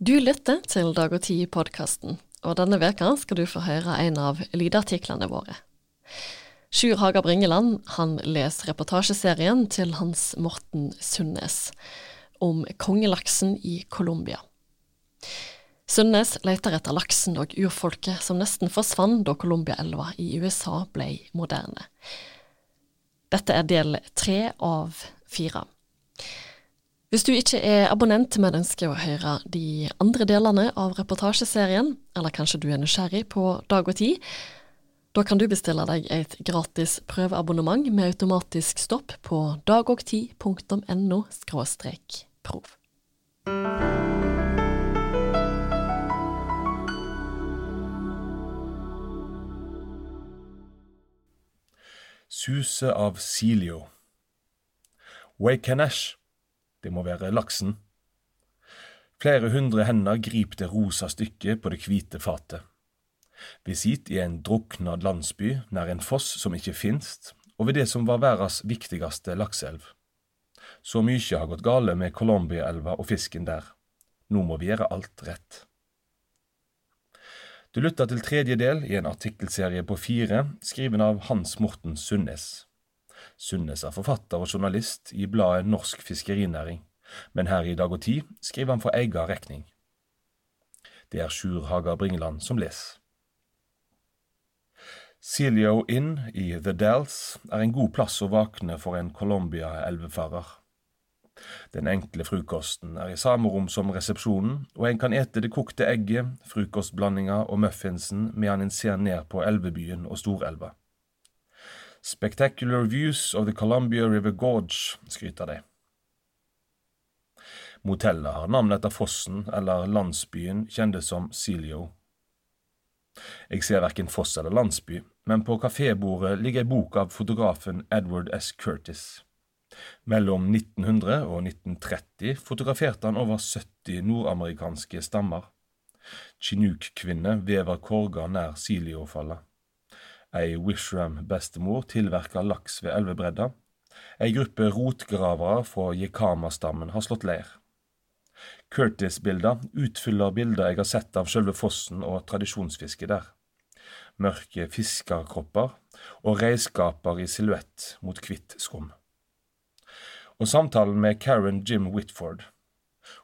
Du lytter til Dag og Tid-podkasten, og denne veka skal du få høre en av lydartiklene våre. Sjur Haga Bringeland han leser reportasjeserien til Hans Morten Sundnes om kongelaksen i Colombia. Sundnes leter etter laksen og urfolket som nesten forsvant da Colombiaelva i USA ble moderne. Dette er del tre av fire. Hvis du ikke er abonnent, men ønsker å høre de andre delene av reportasjeserien, eller kanskje du er nysgjerrig på Dag og Tid, da kan du bestille deg et gratis prøveabonnement med automatisk stopp på dagogtid.no prov. Suse av Silio. Wakenash det må være laksen. Flere hundre hender griper det rosa stykket på det hvite fatet. Vi sitter i en druknad landsby nær en foss som ikke finst, og ved det som var verdens viktigste lakseelv. Så mye har gått gale med Colombiaelva og fisken der. Nå må vi gjøre alt rett. Du lytter til tredje del i en artikkelserie på fire, skriven av Hans Morten Sundnes. Sundnes er forfatter og journalist i bladet Norsk Fiskerinæring, men her i Dag og Tid skriver han for egen regning. Det er Sjur Haga Bringeland som leser. Celio Inn i The Dells er en god plass å våkne for en Colombia-elvefarer. Den enkle frukosten er i samme rom som resepsjonen, og en kan ete det kokte egget, frokostblandinga og muffinsen medan en ser ned på elvebyen og storelva. Spectacular views of the Columbia River Gorge, skryter de. Motellet har navn etter fossen eller landsbyen kjente som Celio. Jeg ser verken foss eller landsby, men på kafébordet ligger ei bok av fotografen Edward S. Curtis. Mellom 1900 og 1930 fotograferte han over 70 nordamerikanske stammer. Chinook-kvinner vever korger nær Silio-fallet. Ei Wishram-bestemor tilverka laks ved elvebredda. Ei gruppe rotgravere fra Jekama-stammen har slått leir. Curtis-bilder utfyller bilder jeg har sett av selve fossen og tradisjonsfisket der. Mørke fiskerkropper og redskaper i silhuett mot hvitt skum. Og samtalen med Karen Jim Whitford.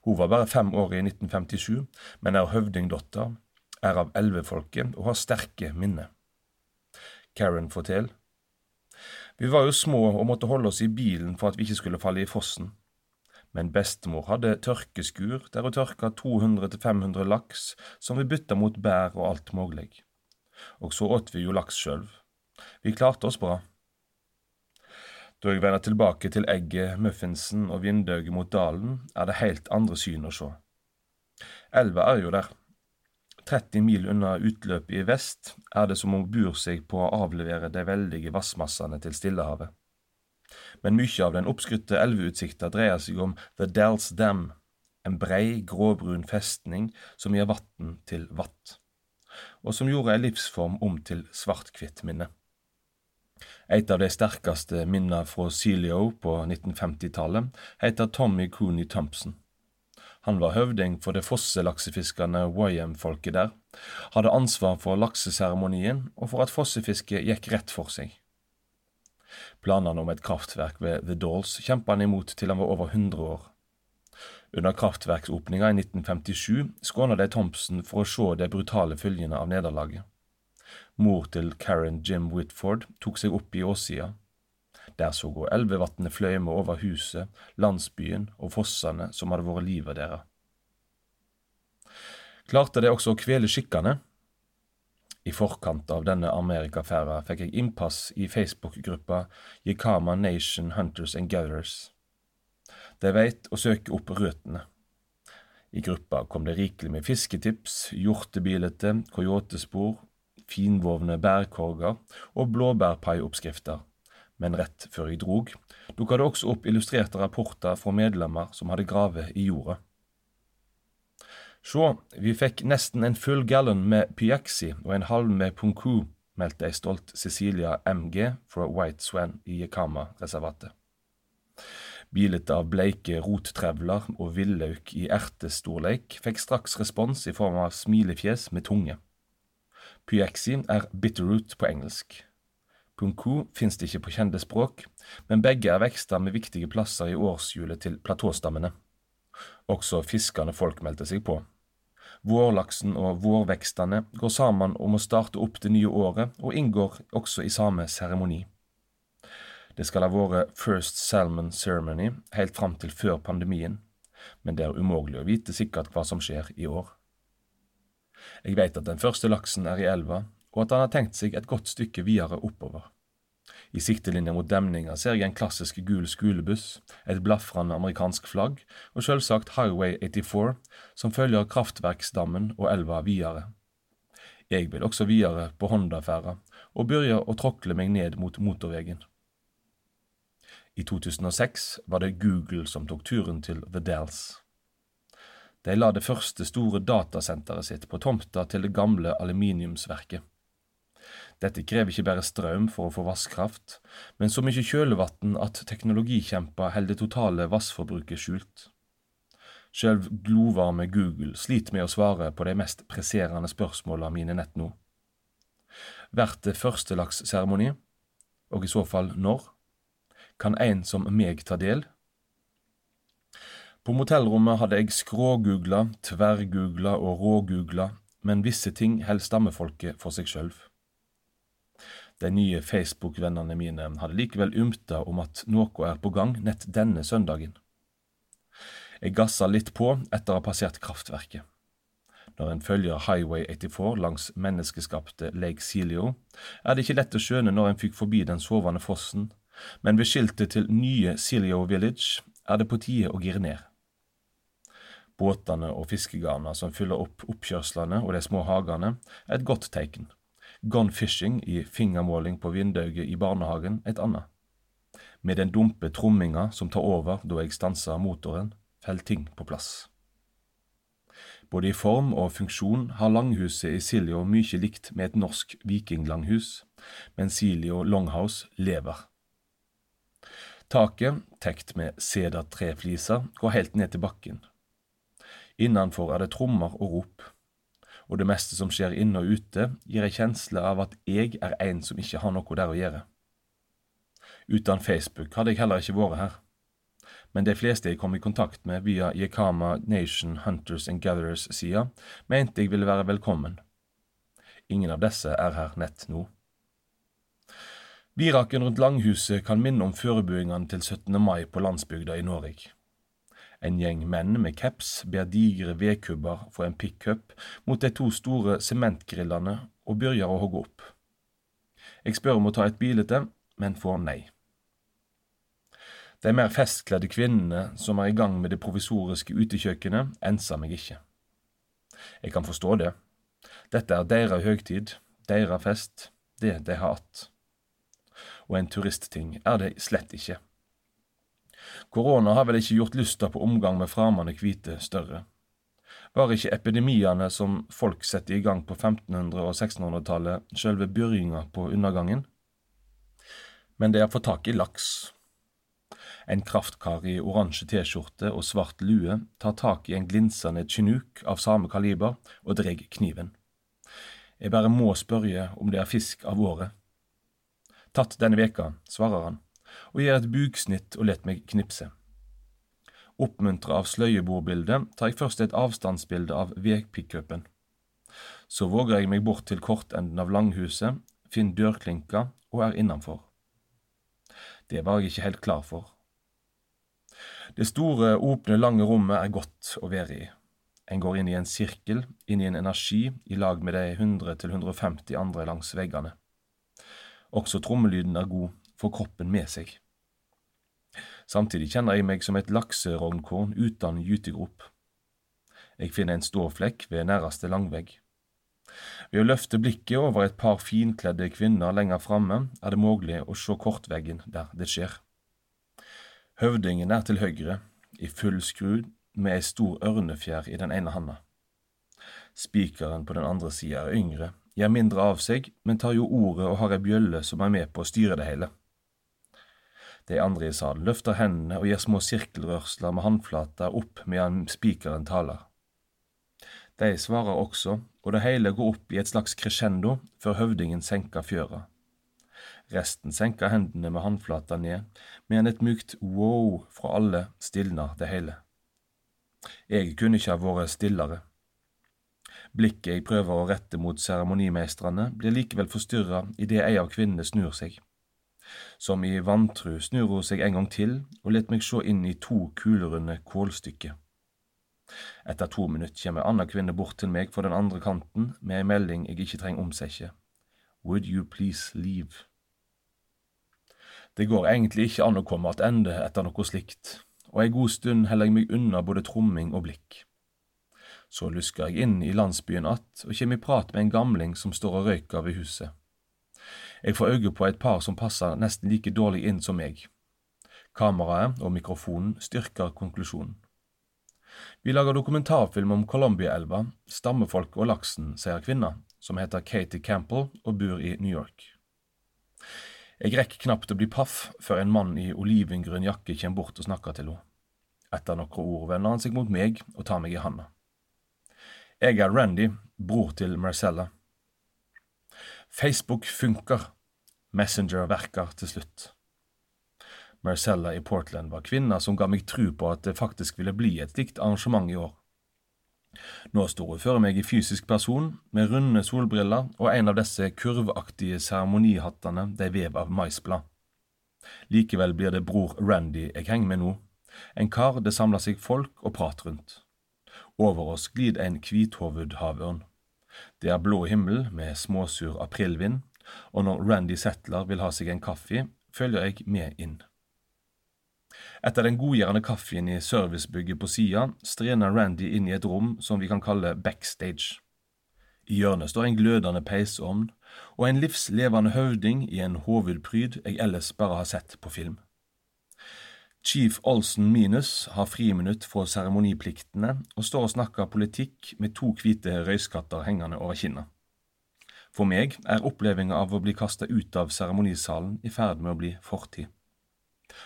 Hun var bare fem år i 1957, men er høvdingdotter, er av elvefolket og har sterke minner. Karen forteller. Vi var jo små og måtte holde oss i bilen for at vi ikke skulle falle i fossen. Men bestemor hadde tørkeskur der hun tørka 200–500 laks som vi bytta mot bær og alt mulig. Og så åt vi jo laks sjøl. Vi klarte oss bra. Da jeg vender tilbake til egget, muffinsen og vindauget mot dalen, er det helt andre syn å se. Elva er jo der, 30 mil unna utløpet i vest er det som om bur seg på å avlevere de veldige vassmassene til Stillehavet. Men mye av den oppskrytte elveutsikta dreier seg om The Dells Dam, en brei, gråbrun festning som gir vann til vatt, og som gjorde ei livsform om til svart-hvitt minne. Et av de sterkeste minnene fra Celio på 1950-tallet heter Tommy Cooney Thompson. Han var høvding for det fosselaksefiskende Wyam-folket der, hadde ansvar for lakseseremonien og for at fossefisket gikk rett for seg. Planene om et kraftverk ved The Dolls kjempet han imot til han var over 100 år. Under kraftverksåpninga i 1957 skåna de Thompson for å se de brutale følgene av nederlaget. Mor til Karen Jim Whitford tok seg opp i åssida der så gå elvevatnet fløyme over huset, landsbyen og fossene som hadde vært livet deres. Klarte de også å kvele skikkene? I forkant av denne Amerikaferda fikk jeg innpass i Facebook-gruppa Yikama Nation Hunters and Gatherers. De veit å søke opp røttene. I gruppa kom det rikelig med fisketips, hjortebilete, coyotespor, finvovne bærkorger og blåbærpaioppskrifter men rett før jeg drog, dukka det også opp illustrerte rapporter fra medlemmer som hadde gravet i jorda. Sjå, vi fikk nesten en full gallon med Pyaxi og en halv med Punku, meldte ei stolt Cecilia MG fra White Swan i Yakama-reservatet. Bildet av bleike rottrevler og villauk i ertestorleik fikk straks respons i form av smilefjes med tunge. Pyaxi er bitterroot på engelsk. Punku finnes det ikke på kjente språk, men begge er vekster med viktige plasser i årshjulet til platåstammene. Også fiskende folk meldte seg på. Vårlaksen og vårvekstene går sammen om å starte opp det nye året, og inngår også i samme seremoni. Det skal ha vært First Salmon Ceremony helt fram til før pandemien, men det er umulig å vite sikkert hva som skjer i år. Jeg vet at den første laksen er i elva, og at han har tenkt seg et godt stykke videre oppover. I siktelinja mot demninga ser jeg en klassisk gul skolebuss, et blafrende amerikansk flagg og selvsagt Highway 84, som følger kraftverksdammen og elva videre. Jeg vil også videre på Honda-ferda og begynner å tråkle meg ned mot motorveien. I 2006 var det Google som tok turen til The Dells. De la det første store datasenteret sitt på tomta til det gamle aluminiumsverket. Dette krever ikke bare strøm for å få vasskraft, men så mye kjølevann at teknologikjemper holder det totale vassforbruket skjult. Selv glovarme Google sliter med å svare på de mest presserende spørsmåla mine nett nå. Blir det førstelagsseremoni, og i så fall når? Kan en som meg ta del? På motellrommet hadde jeg skrågoogla, tverrgoogla og rågoogla, men visse ting holder stammefolket for seg sjøl. De nye Facebook-vennene mine hadde likevel ymta om at noe er på gang nett denne søndagen. Jeg gassa litt på etter å ha passert kraftverket. Når en følger Highway 84 langs menneskeskapte Lake Celio, er det ikke lett å skjønne når en fikk forbi den sovende fossen, men ved skiltet til nye Celio Village er det på tide å gire ned. Båtene og fiskegarna som fyller opp oppkjørslene og de små hagene, er et godt tegn. Gone fishing i fingermåling på vindauget i barnehagen et annet. Med den dumpe tromminga som tar over da jeg stanser motoren, faller ting på plass. Både i form og funksjon har langhuset i Siljo mye likt med et norsk vikinglanghus, men Siljo Longhouse lever. Taket, tekt med sedertrefliser, går helt ned til bakken. Innenfor er det trommer og rop, og det meste som skjer inne og ute, gir ei kjensle av at jeg er en som ikke har noe der å gjøre. Uten Facebook hadde jeg heller ikke vært her, men de fleste jeg kom i kontakt med via Yekama Nation Hunters and Gatherers-sida, mente jeg ville være velkommen. Ingen av disse er her nett nå. Biraken rundt langhuset kan minne om forberedelsene til 17. mai på landsbygda i Norge. En gjeng menn med caps ber digre vedkubber få en pickup mot de to store sementgrillene og begynner å hogge opp. Jeg spør om å ta et bilde, men får nei. De mer festkledde kvinnene som er i gang med det provisoriske utekjøkkenet, enser meg ikke. Jeg kan forstå det. Dette er deres høgtid, deres fest, det de har hatt. Og en turistting er det slett ikke. Korona har vel ikke gjort lysta på omgang med fremmede hvite større. Var ikke epidemiene som folk satte i gang på 1500- og 1600-tallet, sjølve byrjinga på undergangen? Men de har fått tak i laks. En kraftkar i oransje T-skjorte og svart lue tar tak i en glinsende chinook av samme kaliber og drar kniven. Jeg bare må spørre om det er fisk av året. Tatt denne veka, svarer han og gjør et buksnitt og let meg knipse. Oppmuntra av sløyebordbildet tar jeg først et avstandsbilde av vedpickupen. Så våger jeg meg bort til kortenden av langhuset, finner dørklinka og er innenfor. Det var jeg ikke helt klar for. Det store, åpne, lange rommet er godt å være i. En går inn i en sirkel, inn i en energi, i lag med de 100–150 andre langs veggene. Også trommelyden er god, får kroppen med seg. Samtidig kjenner jeg meg som et lakserognkorn uten gytegrop. Jeg finner en ståflekk ved næreste langvegg. Ved å løfte blikket over et par finkledde kvinner lenger framme, er det mulig å se kortveggen der det skjer. Høvdingen er til høyre, i full skrud, med ei stor ørnefjær i den ene handa. Spikeren på den andre sida er yngre, gjør mindre av seg, men tar jo ordet og har ei bjølle som er med på å styre det hele. De andre i salen løfter hendene og gir små sirkelrørsler med håndflata opp medan spikeren taler. De svarer også, og det hele går opp i et slags crescendo før høvdingen senker fjøra. Resten senker hendene med håndflata ned, medan et mykt wow fra alle stilner det hele. Jeg kunne ikke ha vært stillere. Blikket jeg prøver å rette mot seremonimeistrene, blir likevel forstyrra idet ei av kvinnene snur seg. Som i vantru snur hun seg en gang til og let meg se inn i to kulerunde kålstykker. Etter to minutter kommer ei anna kvinne bort til meg fra den andre kanten med ei melding jeg ikke trenger omsette. Would you please leave? Det går egentlig ikke an å komme attende etter noe slikt, og ei god stund heller jeg meg unna både tromming og blikk. Så lusker jeg inn i landsbyen att og kommer i prat med en gamling som står og røyker ved huset. Jeg får øye på et par som passer nesten like dårlig inn som meg. Kameraet og mikrofonen styrker konklusjonen. Vi lager dokumentarfilm om Columbia-elva, stammefolk og laksen, sier kvinna, som heter Katie Campbell og bor i New York. Jeg rekker knapt å bli paff før en mann i olivengrønn jakke kommer bort og snakker til henne. Etter noen ord vender han seg mot meg og tar meg i handa. Jeg er Randy, bror til Marcella. Facebook funker, Messenger verker til slutt. Marcella i Portland var kvinna som ga meg tru på at det faktisk ville bli et slikt arrangement i år. Nå står hun før meg i fysisk person, med runde solbriller og en av disse kurvaktige seremonihattene de vev av maisblad. Likevel blir det bror Randy jeg henger med nå, en kar det samler seg folk og prat rundt. Over oss glir en hvithovet havørn. Det er blå himmel med småsur aprilvind, og når Randy Settler vil ha seg en kaffe, følger jeg med inn. Etter den godgjørende kaffen i servicebygget på sida, strener Randy inn i et rom som vi kan kalle backstage. I hjørnet står en glødende peisovn og en livslevende høvding i en hovedpryd jeg ellers bare har sett på film. Chief Olsen Minus har friminutt fra seremonipliktene og står og snakker politikk med to hvite røyskatter hengende over kinnet. For meg er opplevelsen av å bli kasta ut av seremonisalen i ferd med å bli fortid.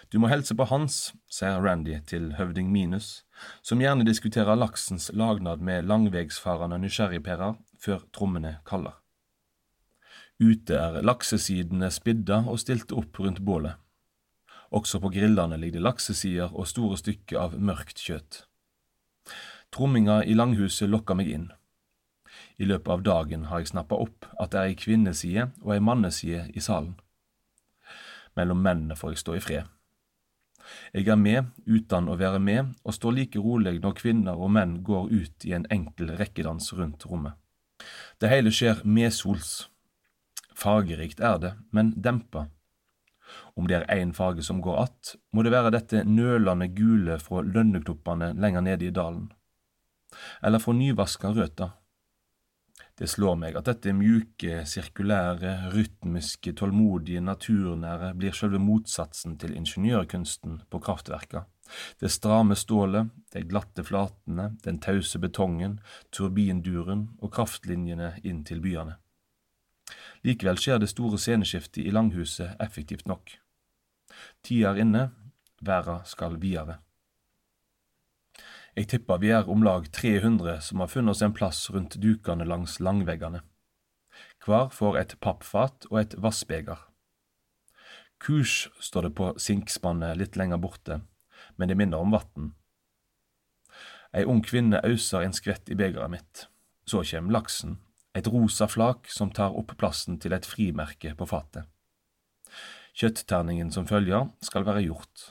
Du må helse på Hans, sier Randy til høvding Minus, som gjerne diskuterer laksens lagnad med langvegsfarende nysgjerrigpærer før trommene kaller. Ute er laksesidene spidda og stilt opp rundt bålet. Også på grillene ligger det laksesider og store stykker av mørkt kjøtt. Tromminga i langhuset lokker meg inn. I løpet av dagen har jeg snappa opp at det er ei kvinneside og ei manneside i salen. Mellom mennene får jeg stå i fred. Jeg er med uten å være med, og står like rolig når kvinner og menn går ut i en enkel rekkedans rundt rommet. Det hele skjer medsols. Fargerikt er det, men dempa. Om det er én farge som går att, må det være dette nølende gule fra lønneknoppene lenger nede i dalen. Eller fra nyvaska røta. Det slår meg at dette mjuke, sirkulære, rytmiske, tålmodige, naturnære blir selve motsatsen til ingeniørkunsten på kraftverka. Det stramme stålet, de glatte flatene, den tause betongen, turbinduren og kraftlinjene inn til byene. Likevel skjer det store sceneskiftet i langhuset effektivt nok. Tida er inne, verda skal videre. Jeg tipper vi er om lag 300 som har funnet oss en plass rundt dukene langs langveggene. Hver får et pappfat og et vassbeger. Kurs står det på sinkspannet litt lenger borte, men det minner om vann. Ei ung kvinne auser en skvett i begeret mitt. Så kjem laksen, et rosa flak som tar opp plassen til et frimerke på fatet. Kjøttterningen som følger, skal være gjort.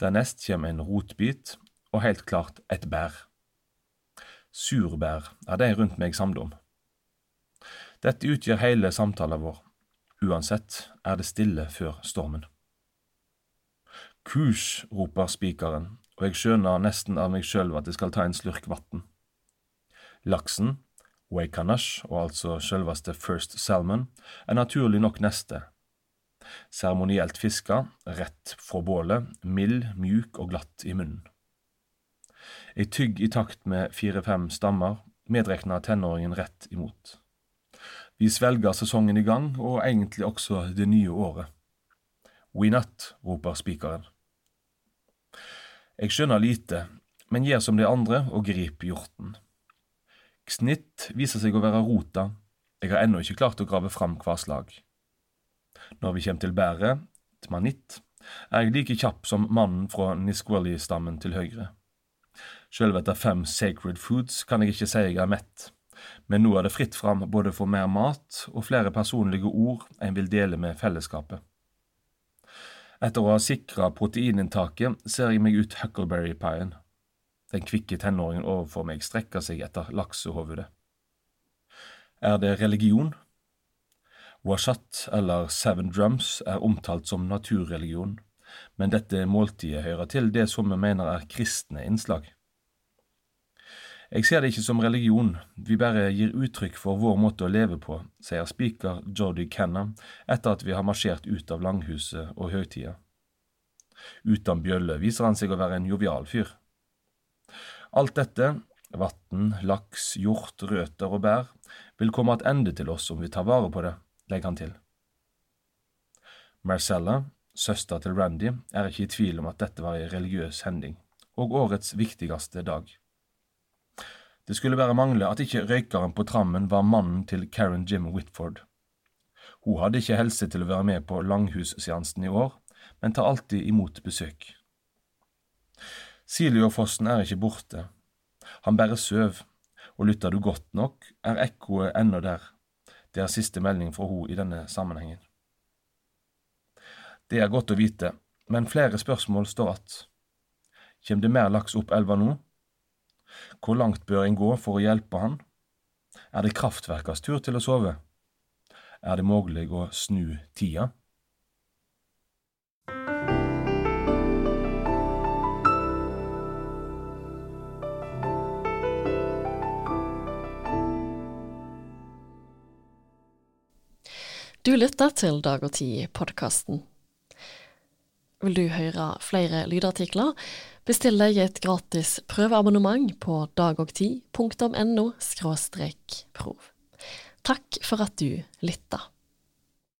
Dernest kommer en rotbit og helt klart et bær. Surbær er de rundt meg samlet om. Dette utgjør hele samtalen vår. Uansett er det stille før stormen. Kurs, roper spikeren, og jeg skjønner nesten av meg sjøl at jeg skal ta en slurk vann. Laksen, Waikanash, og altså selveste First Salmon, er naturlig nok neste. Seremonielt fiska, rett fra bålet, mild, mjuk og glatt i munnen. Ei tygg i takt med fire–fem stammer, medrekna tenåringen rett imot. Vi svelger sesongen i gang, og egentlig også det nye året. We not, roper spikeren. Jeg skjønner lite, men gjør som de andre og griper hjorten. Snitt viser seg å være rota, jeg har ennå ikke klart å grave fram hva slag. Når vi kommer til bæret, tmanitt, er jeg like kjapp som mannen fra Nisqually-stammen til høyre. Selv etter fem sacred foods kan jeg ikke si jeg er mett, men nå er det fritt fram både for mer mat og flere personlige ord en vil dele med fellesskapet. Etter å ha sikra proteininntaket ser jeg meg ut huckleberry-pien. Den kvikke tenåringen overfor meg strekker seg etter laksehovedet. Er det religion? Washat, eller Seven Drums, er omtalt som naturreligion, men dette måltidet hører til det som vi mener er kristne innslag. Jeg ser det ikke som religion, vi bare gir uttrykk for vår måte å leve på, sier spiker Jody Kenna etter at vi har marsjert ut av langhuset og høytida. Uten bjølle viser han seg å være en jovial fyr. Alt dette, vann, laks, hjort, røter og bær, vil komme ende til oss om vi tar vare på det, legger han til. Marcella, søster til Randy, er ikke i tvil om at dette var ei religiøs hending, og årets viktigste dag. Det skulle bare mangle at ikke røykeren på trammen var mannen til Karen Jim Whitford. Hun hadde ikke helse til å være med på langhusseansen i år, men tar alltid imot besøk. Siliofossen er ikke borte. Han bare søv, og lytter du godt nok, er ekkoet ennå der. Det er siste melding fra ho i denne sammenhengen. Det er godt å vite, men flere spørsmål står att. Kjem det mer laks opp elva nå? Hvor langt bør en gå for å hjelpe han? Er det kraftverkas tur til å sove? Er det mulig å snu tida? Du lytter til Dag og Tid-podkasten. Vil du høre flere lydartikler? Bestill deg et gratis prøveabonnement på dagogtid.no prov. Takk for at du lytta.